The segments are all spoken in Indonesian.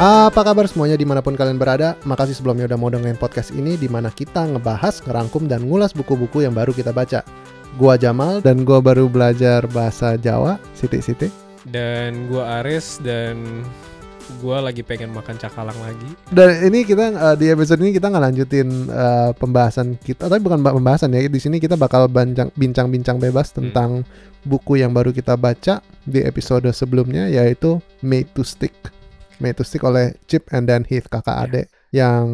Apa kabar semuanya di mana pun kalian berada? Makasih sebelumnya udah mau dengerin podcast ini di mana kita ngebahas, ngerangkum, dan ngulas buku-buku yang baru kita baca. Gua Jamal dan gua baru belajar bahasa Jawa, siti-siti. Dan gua Aris dan gua lagi pengen makan cakalang lagi. Dan ini kita uh, di episode ini kita ngelanjutin uh, pembahasan kita, tapi bukan pembahasan ya. Di sini kita bakal bincang-bincang bebas tentang buku yang baru kita baca di episode sebelumnya yaitu Made to Stick. Made to Stick oleh Chip and Dan Heath kakak Ya. adik yang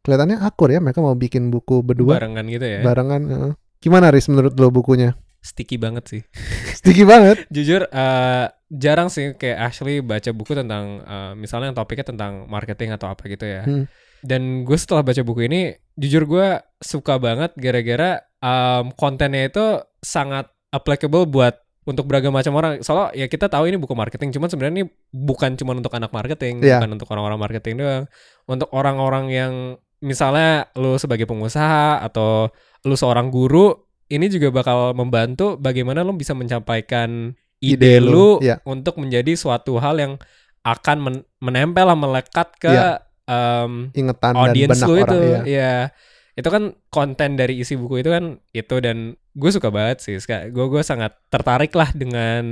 kelihatannya akur ya mereka mau bikin buku berdua Barengan gitu ya. barengan. heeh. Gimana Riz menurut lo bukunya? Sticky banget sih. Sticky banget. Jujur eh, jarang sih kayak Ashley baca buku tentang eh, misalnya yang topiknya tentang marketing atau apa gitu ya. Hmm. Dan gue setelah baca buku ini, jujur gue suka banget gara-gara em, kontennya itu sangat applicable buat untuk beragam macam orang. Soalnya ya kita tahu ini buku marketing, cuman sebenarnya ini bukan cuma untuk anak marketing, Iya. bukan untuk orang-orang marketing doang. Untuk orang-orang yang misalnya lu sebagai pengusaha atau lu seorang guru, ini juga bakal membantu bagaimana lu bisa menyampaikan ide, Ide lu, lu iya. untuk menjadi suatu hal yang akan men- menempel lah melekat ke Iya. em, Ingetan dan benak lu orang itu ya. ya itu kan konten dari isi buku itu kan itu dan gue suka banget sih gue gue sangat tertarik lah dengan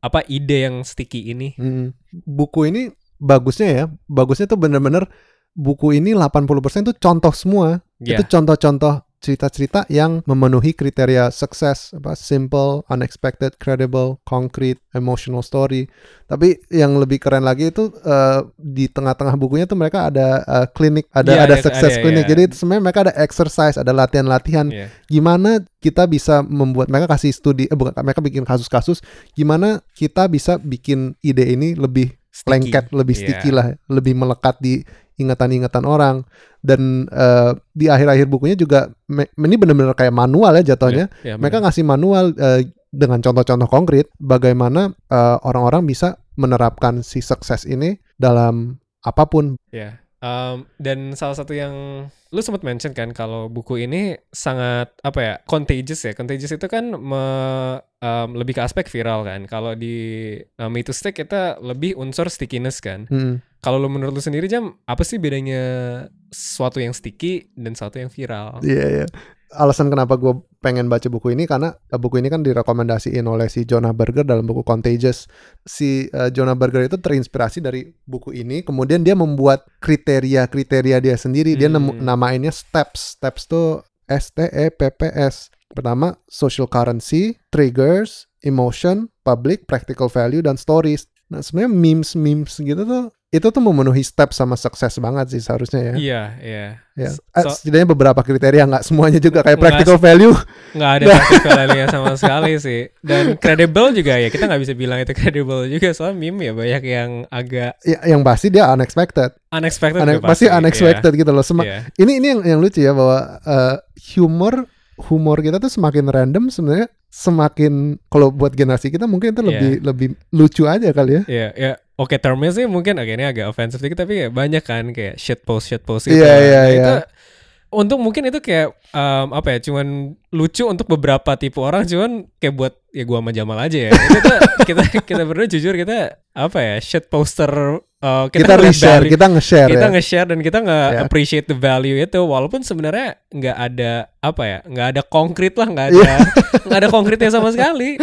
apa ide yang sticky ini Hmm. Buku ini bagusnya ya, bagusnya tuh bener-bener buku ini 80% tuh contoh semua. ya Itu contoh-contoh cerita-cerita yang memenuhi kriteria sukses, apa simple, unexpected, credible, concrete, emotional story. Tapi yang lebih keren lagi itu eh, di tengah-tengah bukunya tuh mereka ada eh, klinik, ada Iya, ada ada- success ada, clinic. iya. Jadi sebenarnya mereka ada exercise, ada latihan-latihan Iya. gimana kita bisa membuat mereka kasih studi eh bukan mereka bikin kasus-kasus gimana kita bisa bikin ide ini lebih. Lengket lebih Iya. sticky lah lebih melekat di ingatan-ingatan orang dan eh, di akhir-akhir bukunya juga me- ini benar-benar kayak manual ya jatuhnya Iya, mereka bener. ngasih manual eh, dengan contoh-contoh konkret bagaimana eh, orang-orang bisa menerapkan si sukses ini dalam apa pun Iya. Em, dan salah satu yang lu sempat mention kan kalau buku ini sangat apa ya contagious ya contagious itu kan me- em, lebih ke aspek viral kan kalau di uh, Me to Stick kita lebih unsur stickiness kan Hmm. Kalau lu menurut lu sendiri jam apa sih bedanya sesuatu yang sticky dan sesuatu yang viral? Iya, iya. Alasan kenapa gue pengen baca buku ini karena eh, buku ini kan direkomendasiin oleh si Jonah Berger dalam buku Contagious. Si eh, Jonah Berger itu terinspirasi dari buku ini, kemudian dia membuat kriteria-kriteria dia sendiri. Dia Hmm. namainnya steps. Steps tuh S T E P P S. Pertama, social currency, triggers, emotion, public, practical value, dan stories. Nah, sebenarnya memes-memes gitu tuh itu tuh memenuhi step sama sukses banget sih seharusnya ya. Iya, iya. Ya. So- Eh, setidaknya beberapa kriteria nggak semuanya juga kayak practical value. Nggak ada practical value sama sekali sih. Dan credible juga ya, kita nggak bisa bilang itu credible juga. Soalnya meme ya banyak yang agak Ya, yang pasti dia unexpected. unexpected. Ane- juga pasti unexpected gitu loh. Sema- Iya. Ini ini yang yang lucu ya bahwa eh, humor humor kita tuh semakin random sebenarnya semakin kalau buat generasi kita mungkin itu Iya. lebih lebih lucu aja kali ya. Iya, ya. Oke, termnya sih mungkin oke ini agak offensive dikit tapi ya banyak kan kayak shit post shit post gitu. Iya, iya, Nah, iya. Untuk mungkin itu kayak em, apa ya, cuman lucu untuk beberapa tipe orang, cuman kayak buat ya gua sama Jamal aja ya. itu tuh kita kita berdua jujur kita apa ya, shit poster eh, Kita, reshare, value- kita nge-share kita ya. nge-share dan kita nggak Ya. appreciate the value itu walaupun sebenarnya nggak ada apa ya nggak ada konkret lah nggak Iya. ada nggak ada konkretnya sama sekali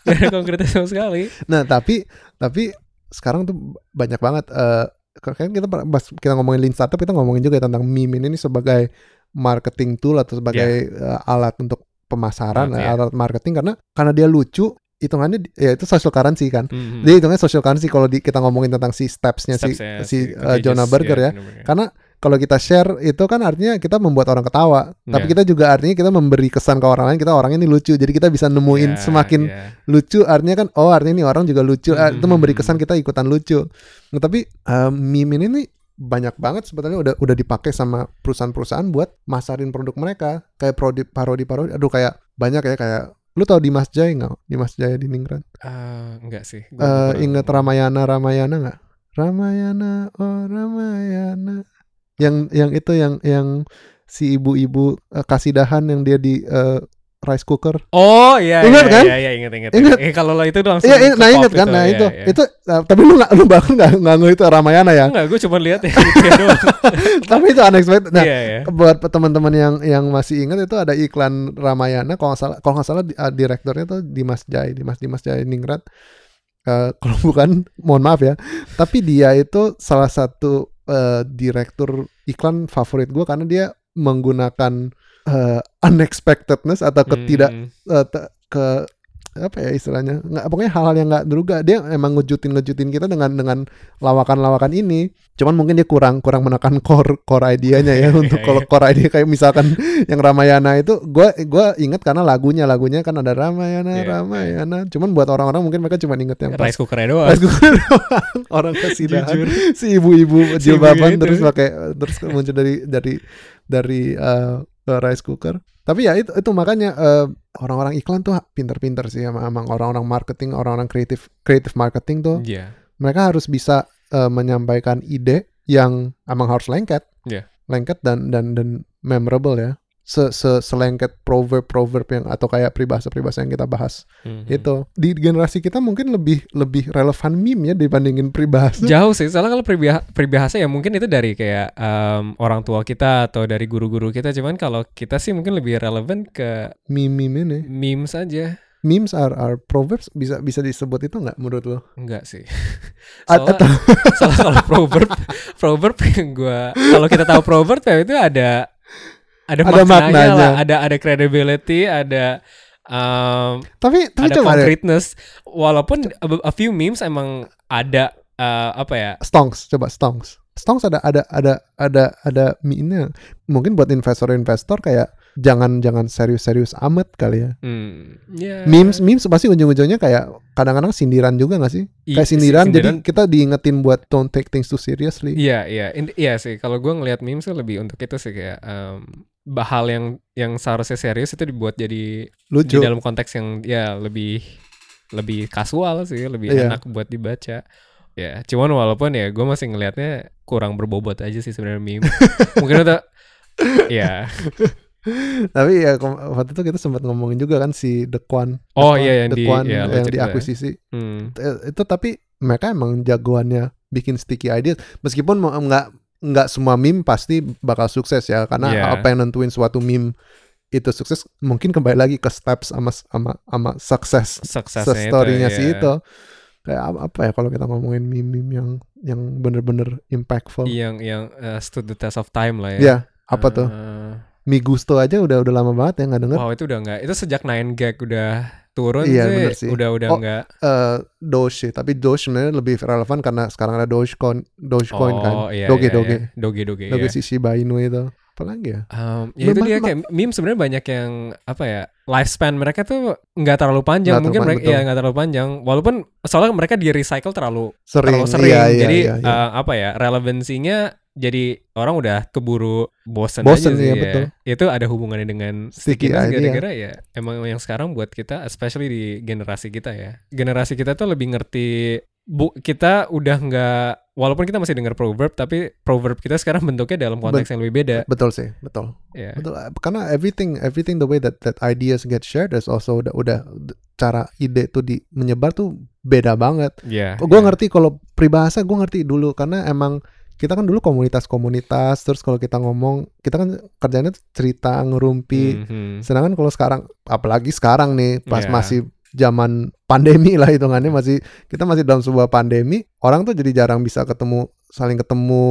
nggak ada konkretnya sama sekali Nah, tapi tapi sekarang tuh banyak banget eh kan kita pas kita ngomongin lean startup kita ngomongin juga tentang meme ini sebagai marketing tool atau sebagai eh, alat untuk pemasaran, Alat, iya. alat marketing karena karena dia lucu hitungannya ya itu social currency kan. Mhm. Dia hitungnya social currency kalau di, kita ngomongin tentang si steps-nya si Steps-nya, si, eh, contagious, Jonah Berger iya, ya. bener-bener. Karena kalau kita share itu kan artinya kita membuat orang ketawa, tapi Iya. kita juga artinya kita memberi kesan ke orang lain kita orangnya ini lucu. Jadi kita bisa nemuin Iya, semakin iya. lucu. Artinya kan oh artinya ini orang juga lucu. Eh, Mhm. itu memberi kesan kita ikutan lucu. Nah, tapi eh, meme ini nih banyak banget sebetulnya udah udah dipakai sama perusahaan-perusahaan buat masarin produk mereka. Kayak parodi parodi parodi. Aduh kayak banyak ya kayak lu tau Dimas Jaya nggak? Dimas Jaya di Ningrat? Ah, enggak sih. Gua Eh inget Ramayana Ramayana nggak? Ramayana oh Ramayana yang yang itu yang yang si ibu-ibu eh, kasidahan yang dia di eh, rice cooker. Oh iya Ingat iya, kan? iya iya ingat ingat. Ingat. Eh kalau lo itu langsung Iya, iya, nah pop kan, nah iya, itu, iya. itu, nah, tapi lu nggak, lu bahkan nggak nggak itu Ramayana ya, Enggak, gue cuma lihat ya gitu tapi itu unexpected. Nah, Iya iya. buat teman-teman yang yang masih ingat itu ada iklan Ramayana, kalau nggak salah, kalau nggak salah uh, direkturnya tuh Dimas Jai, Dimas Dimas Jai Ningrat. Eh, kalau bukan, mohon maaf ya, tapi dia itu salah satu eh, direktur iklan favorit gue karena dia menggunakan eh, unexpectedness atau ketidak Hmm. te- ke apa ya istilahnya nggak pokoknya hal-hal yang nggak terduga dia emang ngejutin ngejutin kita dengan dengan lawakan-lawakan ini cuman mungkin dia kurang kurang menekan core core idenya ya untuk Iya, kalau iya. core idea kayak misalkan yang Ramayana itu gue gua inget karena lagunya lagunya kan ada Ramayana Iya, Ramayana cuman buat orang-orang mungkin mereka cuma inget yang pas rice cooker doang. Rice cooker doang. orang kesidahan Jujur. si ibu-ibu Si jilbaban ibu itu. terus pakai terus muncul dari dari dari eh, rice cooker. Tapi ya itu itu makanya eh, orang-orang iklan tuh pinter-pinter sih emang, emang orang-orang marketing, orang-orang kreatif kreatif marketing tuh Iya. mereka harus bisa eh, menyampaikan ide yang emang harus lengket. Iya. Lengket dan dan dan memorable ya. Se, se selengket proverb-proverb yang atau kayak peribahasa-peribahasa yang kita bahas Mhm. itu di generasi kita mungkin lebih lebih relevan meme ya dibandingin peribahasa Jauh sih, soalnya kalau peribah- peribahasa ya mungkin itu dari kayak em, orang tua kita atau dari guru-guru kita. Cuman kalau kita sih mungkin lebih relevan ke meme-meme ini memes aja. memes are, are proverbs bisa bisa disebut itu nggak menurut lo? Enggak sih. Soalnya, atau soalnya kalau proverb, proverb yang gua kalau kita tahu proverb ya itu ada ada, Ada maknanya, maknanya. lah, ada ada credibility, ada em, tapi tapi ada concreteness. Walaupun a, a few memes emang ada eh, apa ya? stonks coba stonks stonks ada ada ada ada ada meme mungkin buat investor-investor kayak jangan jangan serius-serius amat kali ya Hmm, ya. memes memes pasti ujung-ujungnya kayak kadang-kadang sindiran juga nggak sih I- kayak si- sindiran, jadi kita diingetin buat don't take things too seriously Iya, iya, In- iya sih. Kalau gue ngelihat memes lebih untuk itu sih kayak bah- hal yang yang seharusnya serius itu dibuat jadi lucu di dalam konteks yang ya lebih lebih kasual sih, lebih Iya. enak buat dibaca. Ya, cuman walaupun ya gue masih ngelihatnya kurang berbobot aja sih sebenarnya meme. Mungkin udah ya. tapi ya waktu itu kita sempat ngomongin juga kan si The Quan The Oh, Quan- iya, yang The di- Quan iya, yang diakuisisi Hmm. Eh, itu tapi mereka emang jagoannya bikin sticky ideas meskipun mau- nggak nggak semua meme pasti bakal sukses ya karena Iya. apa yang nentuin suatu meme itu sukses mungkin kembali lagi ke steps sama sama sama sukses Suksesnya story-nya itu, sih itu. Kayak apa, apa ya kalau kita ngomongin meme-meme yang yang bener-bener impactful. Yang yang eh, stood the test of time lah ya. ya apa tuh? Eh, Mi Gusto aja udah udah lama banget ya nggak denger. Wow itu udah nggak itu sejak 9 gag udah turun Iya, sih, bener sih. udah udah Oh, nggak eh Doge sih tapi Doge sebenarnya lebih relevan karena sekarang ada Dogecoin Dogecoin kan Oh, iya, Doge iya, Doge iya. Doge Doge Doge ya. si Shiba Inu itu apalagi ya Um, ya itu dia kayak meme sebenarnya banyak yang apa ya lifespan mereka tuh nggak terlalu panjang Nggak mungkin terlalu mereka ya nggak terlalu panjang walaupun soalnya mereka di recycle terlalu sering terlalu sering iya, iya, jadi iya, iya. uh, apa ya relevansinya jadi orang udah keburu bosen, Bosen, aja sih iya, ya. betul. itu ada hubungannya dengan Sticky gara-gara ya emang yang sekarang buat kita especially di generasi kita ya. Generasi kita tuh lebih ngerti bu kita udah nggak walaupun kita masih dengar proverb tapi proverb kita sekarang bentuknya dalam konteks yang lebih beda. Betul sih betul. Ya betul karena everything everything the way that that ideas get shared is also udah udah cara ide tuh di menyebar tuh beda banget. Ya gue ngerti kalau peribahasa gue ngerti dulu karena emang kita kan dulu komunitas-komunitas terus kalau kita ngomong kita kan kerjanya cerita ngerumpi Mhm. sedangkan kalau sekarang apalagi sekarang nih pas Iya. masih zaman pandemi lah hitungannya masih kita masih dalam sebuah pandemi orang tuh jadi jarang bisa ketemu saling ketemu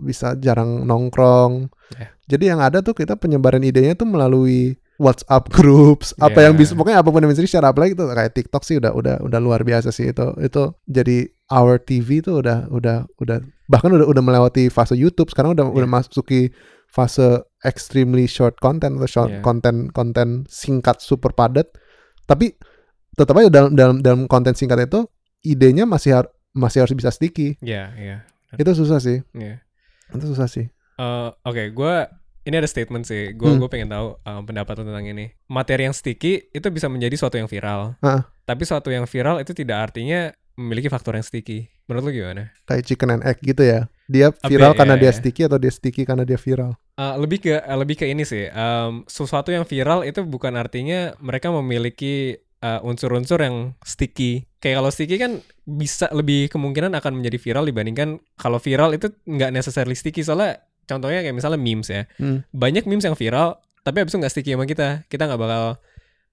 bisa jarang nongkrong Iya. jadi yang ada tuh kita penyebaran idenya tuh melalui WhatsApp groups apa Iya. yang bisa pokoknya apa pun yang bisa di share apalagi itu kayak TikTok sih udah udah udah luar biasa sih itu itu jadi our TV tuh udah udah udah bahkan udah udah melewati fase YouTube sekarang udah udah Iya. masuki fase extremely short content atau short Iya. konten konten singkat super padat tapi tetap aja dalam dalam dalam konten singkat itu idenya masih har- masih harus bisa sticky ya ya itu susah sih ya itu susah sih Eh, Oke, gue ini ada statement sih. Gue Hmm. gue pengen tahu um, pendapat tentang ini. Materi yang sticky itu bisa menjadi suatu yang viral. Ah. Tapi suatu yang viral itu tidak artinya memiliki faktor yang sticky. Menurut lu gimana? Kayak chicken and egg gitu ya. Dia viral karena iya, dia iya. sticky atau dia sticky karena dia viral. Uh, lebih ke uh, lebih ke ini sih. Um, sesuatu yang viral itu bukan artinya mereka memiliki uh, unsur-unsur yang sticky. Kayak kalau sticky kan bisa lebih kemungkinan akan menjadi viral dibandingkan kalau viral itu nggak necessarily sticky. Soalnya contohnya kayak misalnya memes ya. Hmm. Banyak memes yang viral tapi abis itu nggak sticky sama kita. Kita nggak bakal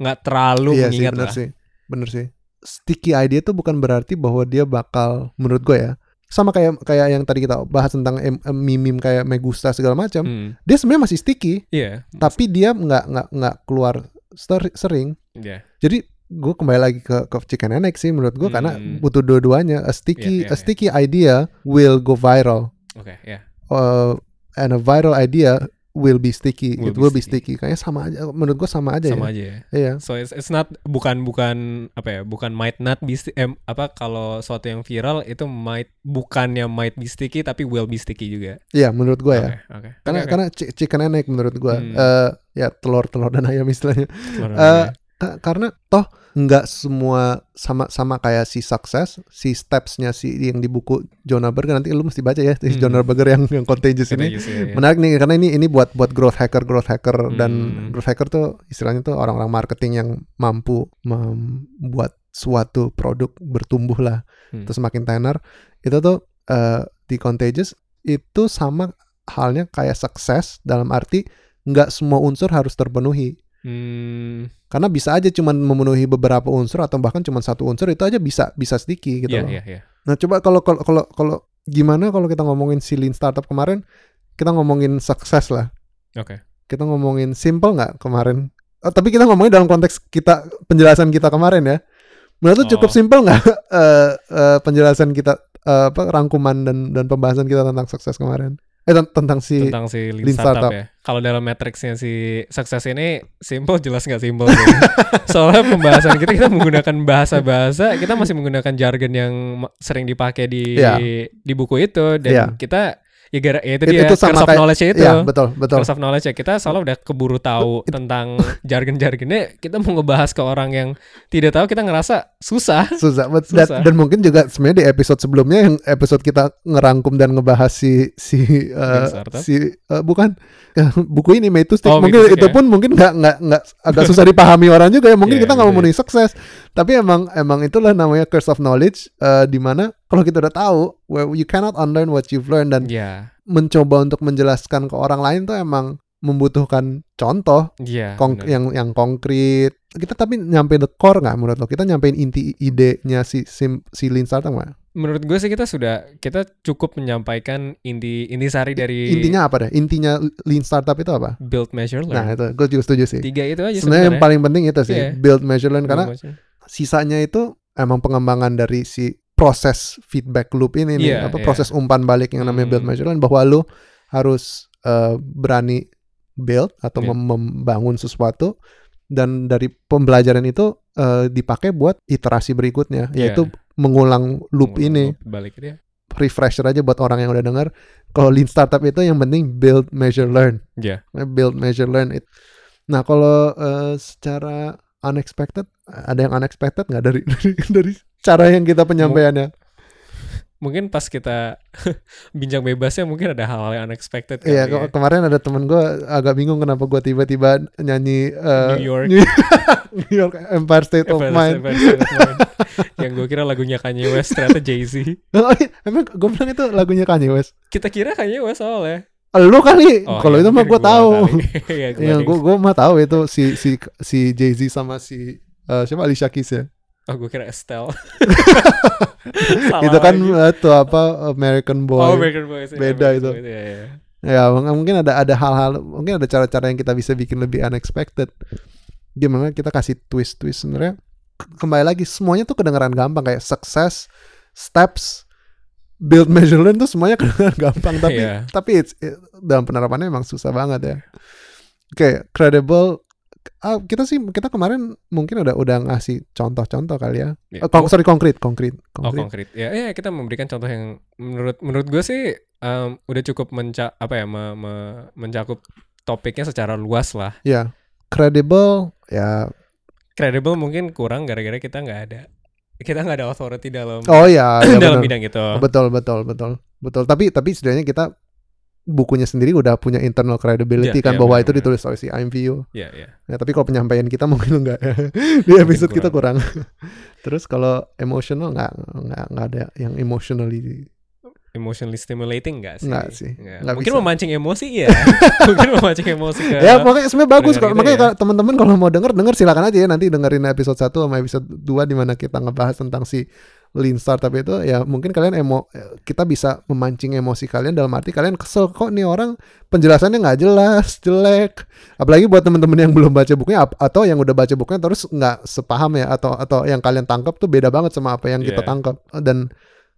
nggak terlalu iya sih, mengingat bener lah. sih. Bener sih. Sticky idea itu bukan berarti bahwa dia bakal menurut gue ya. Sama kayak kayak yang tadi kita bahas tentang em- em- meme kayak Megusta segala macam. Hmm, Dia sebenarnya masih sticky, Iya. tapi dia nggak nggak nggak keluar ser- sering. Iya. Jadi gue kembali lagi ke ke chicken and egg sih menurut gue karena Hmm. butuh dua-duanya. A sticky Iya, iya, a sticky idea will go viral. Oke, ya. Uh, and a viral idea will be sticky. Will It be will be sticky. sticky. Kayaknya sama aja. Menurut gue sama aja Sama ya. aja ya. Iya. So it's, it's not bukan bukan apa ya bukan might not be em, apa kalau suatu yang viral itu might bukannya might be sticky tapi will be sticky juga. Iya, menurut gue ya. Oke oke. Karena Oke, oke. karena chi- chicken and egg menurut gue. Hmm. Eh, ya telur telur dan ayam istilahnya. Keluar eh, dari- Ka- karena toh nggak semua sama sama kayak si sukses si stepsnya si yang di buku Jonah Berger nanti lu mesti baca ya si Hmm. Berger yang yang contagious ini ya, ya. menarik nih karena ini ini buat buat growth hacker growth hacker dan Hmm. growth hacker tuh istilahnya tuh orang-orang marketing yang mampu membuat suatu produk bertumbuh lah Hmm. terus makin tenar itu tuh eh, di contagious itu sama halnya kayak sukses dalam arti nggak semua unsur harus terpenuhi Hmm, karena bisa aja cuman memenuhi beberapa unsur atau bahkan cuma satu unsur itu aja bisa bisa sticky gitu iya loh. iya iya. Nah, coba kalau kalau kalau kalau gimana kalau kita ngomongin si lean startup kemarin, kita ngomongin sukses lah. Oke. Kita ngomongin simple nggak kemarin? Oh, tapi kita ngomongin dalam konteks kita penjelasan kita kemarin ya. Menurut lu cukup Oh. simple nggak eh, eh, penjelasan kita eh, apa rangkuman dan dan pembahasan kita tentang sukses kemarin? Eh ten- tentang si Tentang si lean, lean startup, startup. ya. Kalau dalam matriksnya si sukses ini simple jelas nggak simple sih. Soalnya pembahasan kita kita menggunakan bahasa-bahasa, kita masih menggunakan jargon yang sering dipakai di Iya. di buku itu dan Iya. kita ya gara ya itu It- dia itu sama curse of knowledge itu. Iya, betul, betul. Curse of knowledge ya kita soalnya udah keburu tahu tentang jargon-jargonnya kita mau ngebahas ke orang yang tidak tahu kita ngerasa susah Susah, but- dan, Susah. dan mungkin juga sebenarnya di episode sebelumnya yang episode kita ngerangkum dan ngebahas si si startup? si eh, bukan buku ini Made to Stick Oh, mungkin itu ya. pun mungkin nggak nggak nggak agak susah dipahami orang juga ya mungkin Iya, kita nggak ya. memenuhi sukses tapi emang emang itulah namanya curse of knowledge eh, di mana kalau kita udah tahu well, you cannot unlearn what you've learned. Dan Iya. mencoba untuk menjelaskan ke orang lain tuh emang membutuhkan contoh Kong- benar. yang yang konkret. Kita tapi nyampein the core nggak menurut lo? Kita nyampein inti idenya si sim, si lean startup nggak? Menurut gue sih kita sudah kita cukup menyampaikan inti intisari dari intinya apa deh? Intinya lean startup itu apa? Build measure learn. Nah itu. Gue juga setuju sih. Tiga itu aja sebenarnya yang paling penting itu sih Iya. build measure learn. Karena measure. sisanya itu emang pengembangan dari si proses feedback loop ini nih Iya, apa iya. proses umpan balik yang namanya build Hmm. measure learn bahwa lu harus eh, berani build atau Iya. mem- membangun sesuatu dan dari pembelajaran itu eh, dipakai buat iterasi berikutnya Iya. yaitu mengulang loop Mengulang ini loop balik ya refresher aja buat orang yang udah dengar kalau lean startup itu yang penting build measure learn Iya. build measure learn it nah kalau eh, secara unexpected ada yang unexpected nggak dari, dari dari cara yang kita penyampaiannya mungkin pas kita bincang bebasnya mungkin ada hal-hal yang unexpected kali Iya, ya. ke- kemarin ada temen gue agak bingung kenapa gue tiba-tiba nyanyi eh, New York. New York Empire State of Empire Mind. State- Empire State of Mind. yang gue kira lagunya Kanye West ternyata Jay-Z Oh, iya, emang gue bilang itu lagunya Kanye West. kita kira Kanye West soalnya Lu kali, Oh, kalau iya, itu mah gue tahu. kali. Iya, gue gue mah tahu itu si si si Jay Z sama si eh, siapa Alicia Keys ya. Oh gue kira Estelle itu kan eh, tuh apa American Boy. oh American Boys iya, Beda American itu. Boys, iya, iya. Ya mung- mungkin ada ada hal-hal mungkin ada cara-cara yang kita bisa bikin lebih unexpected. Gimana kita kasih twist-twist sebenarnya kembali lagi semuanya tuh kedengeran gampang kayak success, steps, build measure learn tuh semuanya kedengeran gampang tapi Iya. tapi it's, it- dalam penerapannya emang susah banget ya. Oke, credible ah, kita sih kita kemarin mungkin udah udah ngasih contoh-contoh kali ya. Iya. Eh, kon- sorry konkret, konkret, Oh konkret. konkret ya, ya kita memberikan contoh yang menurut menurut gue sih em, udah cukup menca apa ya me- me- mencakup topiknya secara luas lah. Ya, credible ya Credible mungkin kurang gara-gara kita nggak ada kita nggak ada authority dalam Oh iya, ya dalam benar. bidang itu. Betul, betul, betul. Betul. Tapi tapi setidaknya kita bukunya sendiri udah punya internal credibility Iya, kan iya, bahwa benar, itu ditulis oleh si IMVU. Iya, iya. Ya, tapi kalau penyampaian kita mungkin enggak ya. Di episode kita kurang. Terus kalau emotional nggak nggak nggak ada yang emotionally Emotionally stimulating nggak sih? Nggak sih, Nggak. nggak Mungkin bisa. memancing emosi iya. Mungkin memancing emosi ke ya makanya sebenarnya bagus kita makanya ya. kalau teman-teman kalau mau denger denger silakan aja ya nanti dengerin episode 1 sama episode 2 di mana kita ngebahas tentang si lean startup itu ya mungkin kalian emo kita bisa memancing emosi kalian dalam arti kalian kesel kok nih orang penjelasannya nggak jelas jelek apalagi buat teman-teman yang belum baca bukunya atau yang udah baca bukunya terus nggak sepaham ya atau atau yang kalian tangkap tuh beda banget sama apa yang kita Iya. tangkap dan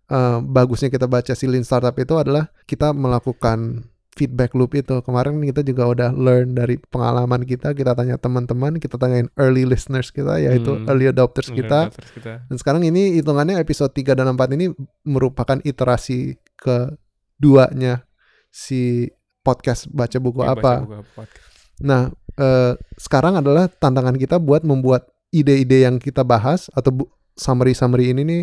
eh, bagusnya kita baca si lean startup itu adalah kita melakukan feedback loop itu kemarin kita juga udah learn dari pengalaman kita kita tanya teman-teman kita tanyain early listeners kita yaitu Hmm. early adopters kita Terus kita. dan sekarang ini hitungannya episode 3 dan 4 ini merupakan iterasi keduanya si podcast baca buku Iya, apa baca buku apa. Nah, eh, sekarang adalah tantangan kita buat membuat ide-ide yang kita bahas atau summary-summary ini nih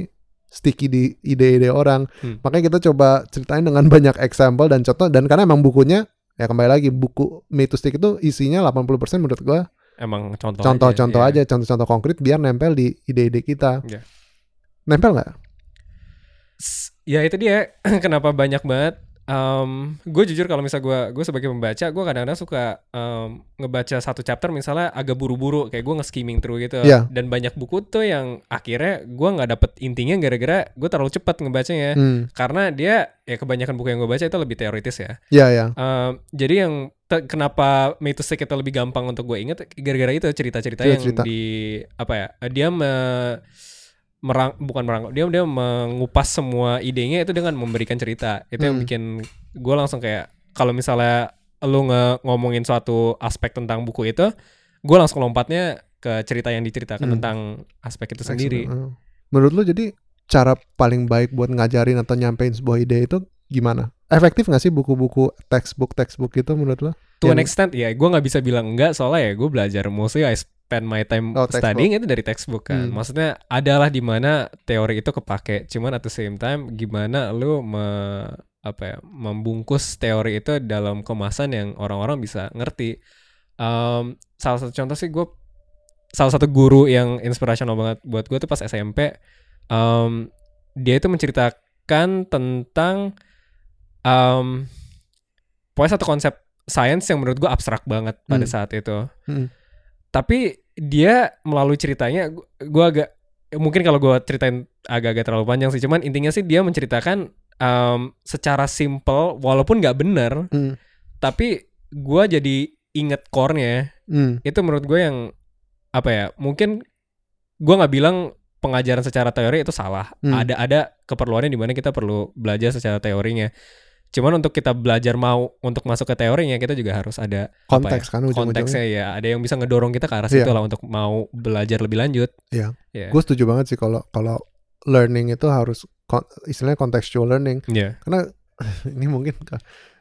sticky di ide-ide orang. Hmm. Makanya kita coba ceritain dengan banyak example dan contoh dan karena emang bukunya ya kembali lagi buku Me to Stick itu isinya 80% menurut gua Emang contoh contoh-contoh iya. aja, contoh-contoh konkret biar nempel di ide-ide kita. Iya. Nempel nggak? Ya itu dia kenapa banyak banget. Gue jujur kalau misal gue gue sebagai pembaca gue kadang-kadang suka em, ngebaca satu chapter misalnya agak buru-buru kayak gue nge-skimming through gitu Iya. dan banyak buku tuh yang akhirnya gue nggak dapet intinya gara-gara gue terlalu cepat ngebacanya Hmm. karena dia ya kebanyakan buku yang gue baca itu lebih teoritis ya Ya ya. Em, jadi yang kenapa Me to Stick itu lebih gampang untuk gue inget gara-gara itu cerita-cerita yang Cerita-cerita. di apa ya dia me- merang bukan merangkul dia dia mengupas semua idenya itu dengan memberikan cerita itu yang Hmm. bikin gue langsung kayak kalau misalnya lu nge ngomongin suatu aspek tentang buku itu gue langsung lompatnya ke cerita yang diceritakan Hmm. tentang aspek itu sendiri Excellent. Menurut lu jadi cara paling baik buat ngajarin atau nyampein sebuah ide itu gimana? Efektif nggak sih buku-buku textbook textbook itu menurut lo? to an Yang- extent ya gue nggak bisa bilang enggak soalnya ya gue belajar mostly I spend my time Oh, textbook. studying itu dari textbook kan Hmm. maksudnya adalah di mana teori itu kepake cuman at the same time gimana lu me, apa ya membungkus teori itu dalam kemasan yang orang-orang bisa ngerti Em, salah satu contoh sih gue salah satu guru yang inspirational banget buat gue tuh pas SMP em, dia itu menceritakan tentang em, pokoknya satu konsep science yang menurut gue abstrak banget pada Hmm. saat itu. Hmm. Tapi dia melalui ceritanya, gue agak mungkin kalau gue ceritain agak-agak terlalu panjang sih. Cuman intinya sih dia menceritakan em, secara simple, walaupun nggak bener, Hmm. tapi gue jadi inget core-nya. Hmm. Itu menurut gue yang apa ya? Mungkin gue nggak bilang pengajaran secara teori itu salah. Hmm. Ada ada keperluannya di mana kita perlu belajar secara teorinya. Cuman untuk kita belajar mau untuk masuk ke teorinya kita juga harus ada Konteks kan ujung-ujungnya. konteksnya ya. Ada yang bisa ngedorong kita ke arah Iya. situ lah untuk mau belajar lebih lanjut. Iya. Iya. Gue setuju banget sih kalau kalau learning itu harus kon- istilahnya contextual learning. Iya. Karena ini mungkin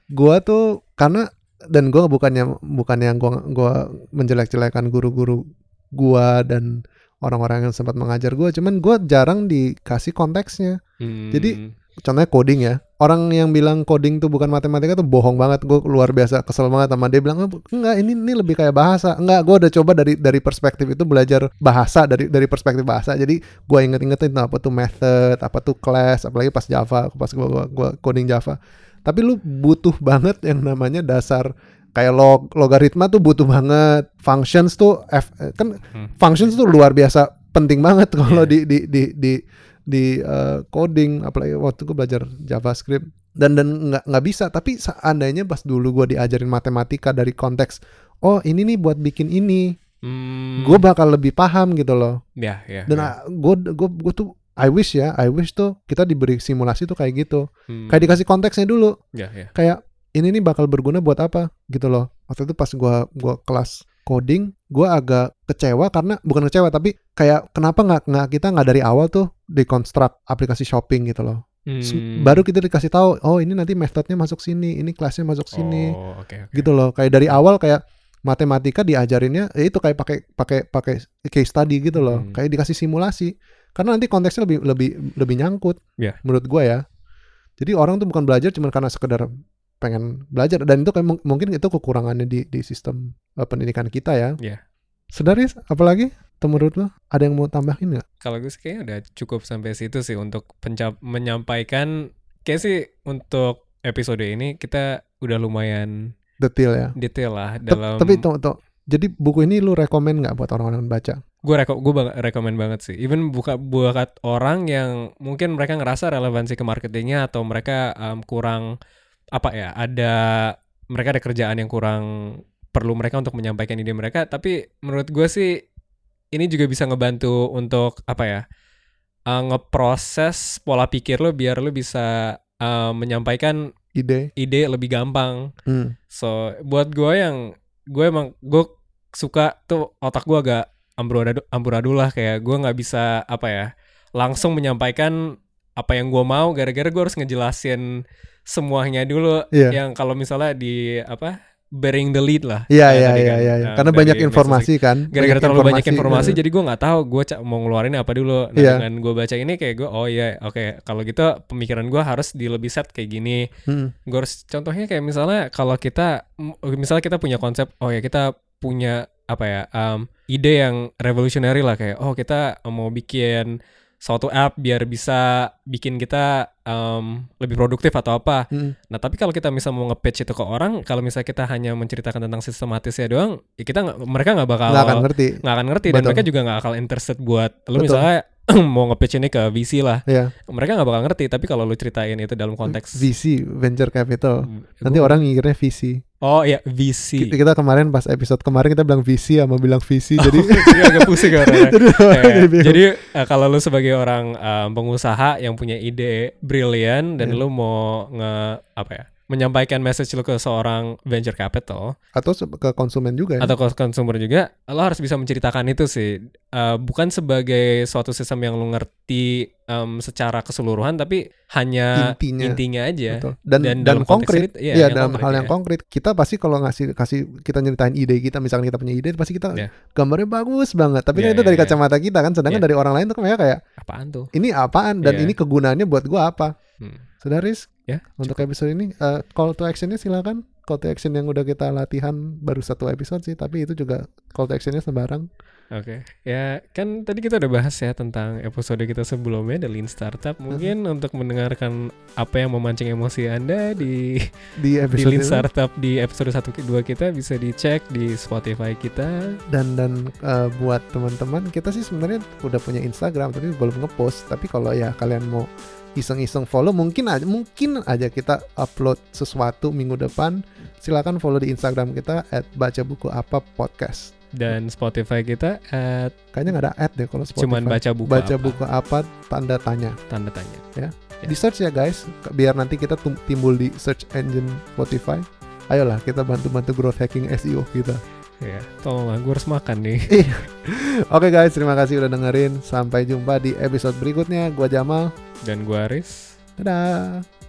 gua tuh karena dan gua bukannya bukannya gua gua menjelek-jelekan guru-guru gua dan orang-orang yang sempat mengajar gua, cuman gua jarang dikasih konteksnya. Jadi, Hmm. Contohnya coding ya. Orang yang bilang coding tuh bukan matematika tuh bohong banget. Gue luar biasa kesel banget sama dia bilang enggak ini ini lebih kayak bahasa. Enggak, gue udah coba dari dari perspektif itu belajar bahasa dari dari perspektif bahasa. Jadi gue inget-ingetin apa tuh method, apa tuh class, apalagi pas Java, pas gue gua, gua coding Java. Tapi lu butuh banget yang namanya dasar kayak log logaritma tuh butuh banget. Functions tuh F kan Hmm. functions tuh luar biasa penting banget kalau Iya. di di di di di uh, coding apalagi waktu gue belajar JavaScript dan dan nggak nggak bisa tapi seandainya pas dulu gue diajarin matematika dari konteks oh ini nih buat bikin ini Hmm. gue bakal lebih paham gitu loh ya ya. dan ya. gue gue gue tuh I wish ya I wish tuh kita diberi simulasi tuh kayak gitu Hmm. kayak dikasih konteksnya dulu ya ya. kayak ini nih bakal berguna buat apa gitu loh waktu itu pas gua gua kelas coding gua agak kecewa karena bukan kecewa tapi kayak kenapa nggak nggak kita nggak dari awal tuh deconstruct aplikasi shopping gitu loh Hmm. baru kita dikasih tahu oh ini nanti metodenya masuk sini ini kelasnya masuk sini Oh, oke oke. gitu loh kayak dari awal kayak matematika diajarinnya ya itu kayak pakai pakai pakai case study gitu loh Hmm. kayak dikasih simulasi karena nanti konteksnya lebih lebih lebih nyangkut Iya. menurut gua ya jadi orang tuh bukan belajar cuma karena sekedar pengen belajar. Dan itu kayak mung- mungkin itu kekurangannya di di sistem eh, pendidikan kita ya. Iya. Sedaris apalagi? Menurut lo ada yang mau tambahin nggak? Kalau gue sih kayaknya udah cukup sampai situ sih untuk pencap menyampaikan. Kayak sih untuk episode ini kita udah lumayan detail ya? detail lah dalam tapi tuh tuh jadi buku ini lu rekomen nggak buat orang-orang baca? Gue reko gue rekomen banget sih. Even buka buat orang yang mungkin mereka ngerasa relevansi ke marketingnya atau mereka um, kurang apa ya ada mereka ada kerjaan yang kurang perlu mereka untuk menyampaikan ide mereka tapi menurut gue sih ini juga bisa ngebantu untuk apa ya uh, ngeproses pola pikir lo biar lo bisa uh, menyampaikan ide ide lebih gampang hmm. So buat gue yang gue emang gue suka tuh otak gue agak amburadul amburadul lah kayak gue nggak bisa apa ya langsung menyampaikan apa yang gue mau gara-gara gue harus ngejelasin semuanya dulu Iya. yang kalau misalnya di apa bearing the lead lah Iya eh, iya iya kan, iya eh, karena dari banyak informasi kan gara-gara terlalu banyak informasi eh. jadi gue nggak tahu gue mau ngeluarin apa dulu nah Iya. dengan gue baca ini kayak gue oh iya oke kalau gitu pemikiran gue harus di lebih set kayak gini Hmm. gue harus contohnya kayak misalnya kalau kita misalnya kita punya konsep oh ya kita punya apa ya um, ide yang revolutionary lah kayak oh kita mau bikin suatu app biar bisa bikin kita um, lebih produktif atau apa. Hmm. Nah tapi kalau kita misal mau nge-pitch itu ke orang, kalau misalnya kita hanya menceritakan tentang sistematisnya doang, ya kita mereka nggak bakal nggak akan ngerti nggak akan ngerti dan mereka juga nggak akan interested buat lu Betul. misalnya mau nge-pitch ini ke VC lah, Iya. mereka nggak bakal ngerti. Tapi kalau lu ceritain itu dalam konteks VC venture capital nanti Gua- orang ngirnya VC Oh iya VC. kita, kita kemarin pas episode kemarin kita bilang VC sama bilang VC jadi jadi agak pusing orang Kayak, jadi eh, kalau lu sebagai orang eh, pengusaha yang punya ide brilian dan Iya. lu mau nge apa ya menyampaikan message lu ke seorang venture capital atau ke konsumen juga ya atau ke consumer juga, lo harus bisa menceritakan itu sih Eh, bukan sebagai suatu sistem yang lu ngerti em, secara keseluruhan tapi hanya intinya intinya aja. Betul. dan Dan dan, konkret ini, iya yang dalam konkret, hal yang ya. konkret kita pasti kalau ngasih kasih kita nyeritain ide kita misalkan kita punya ide pasti kita Iya. gambarnya bagus banget tapi kan Iya, itu iya, dari iya. kacamata kita kan sedangkan Iya. dari orang lain tuh kayak kayak Apaan tuh? ini apaan dan Iya. ini kegunaannya buat gua apa Hmm. Sudaris Ya, untuk episode ini eh, call to actionnya silakan call to action yang udah kita latihan baru satu episode sih tapi itu juga call to actionnya sembarang Oke, ya kan tadi kita udah bahas ya tentang episode kita sebelumnya The Lean Startup. Mungkin untuk mendengarkan apa yang memancing emosi Anda di di di episode Lean ini. Startup di episode 1 2 kita bisa dicek di Spotify kita. dan dan eh, buat teman-teman kita sih sebenarnya udah punya Instagram tapi belum ngepost tapi kalau ya kalian mau iseng-iseng follow. Mungkin aja mungkin aja kita upload sesuatu minggu depan. Silakan follow di Instagram kita at baca buku apa podcast. Dan Spotify kita at kayaknya nggak ada ad deh kalau Spotify. Cuman baca buku baca apa? buku apa tanda tanya. Tanda tanya. Ya. di search ya guys. Biar nanti kita timbul di search engine Spotify. Ayolah kita bantu-bantu growth hacking SEO kita Ya, tolonglah gue harus makan nih. Oke guys, terima kasih udah dengerin. Sampai jumpa di episode berikutnya. Gua Jamal. Dan gue Aris. Dadah.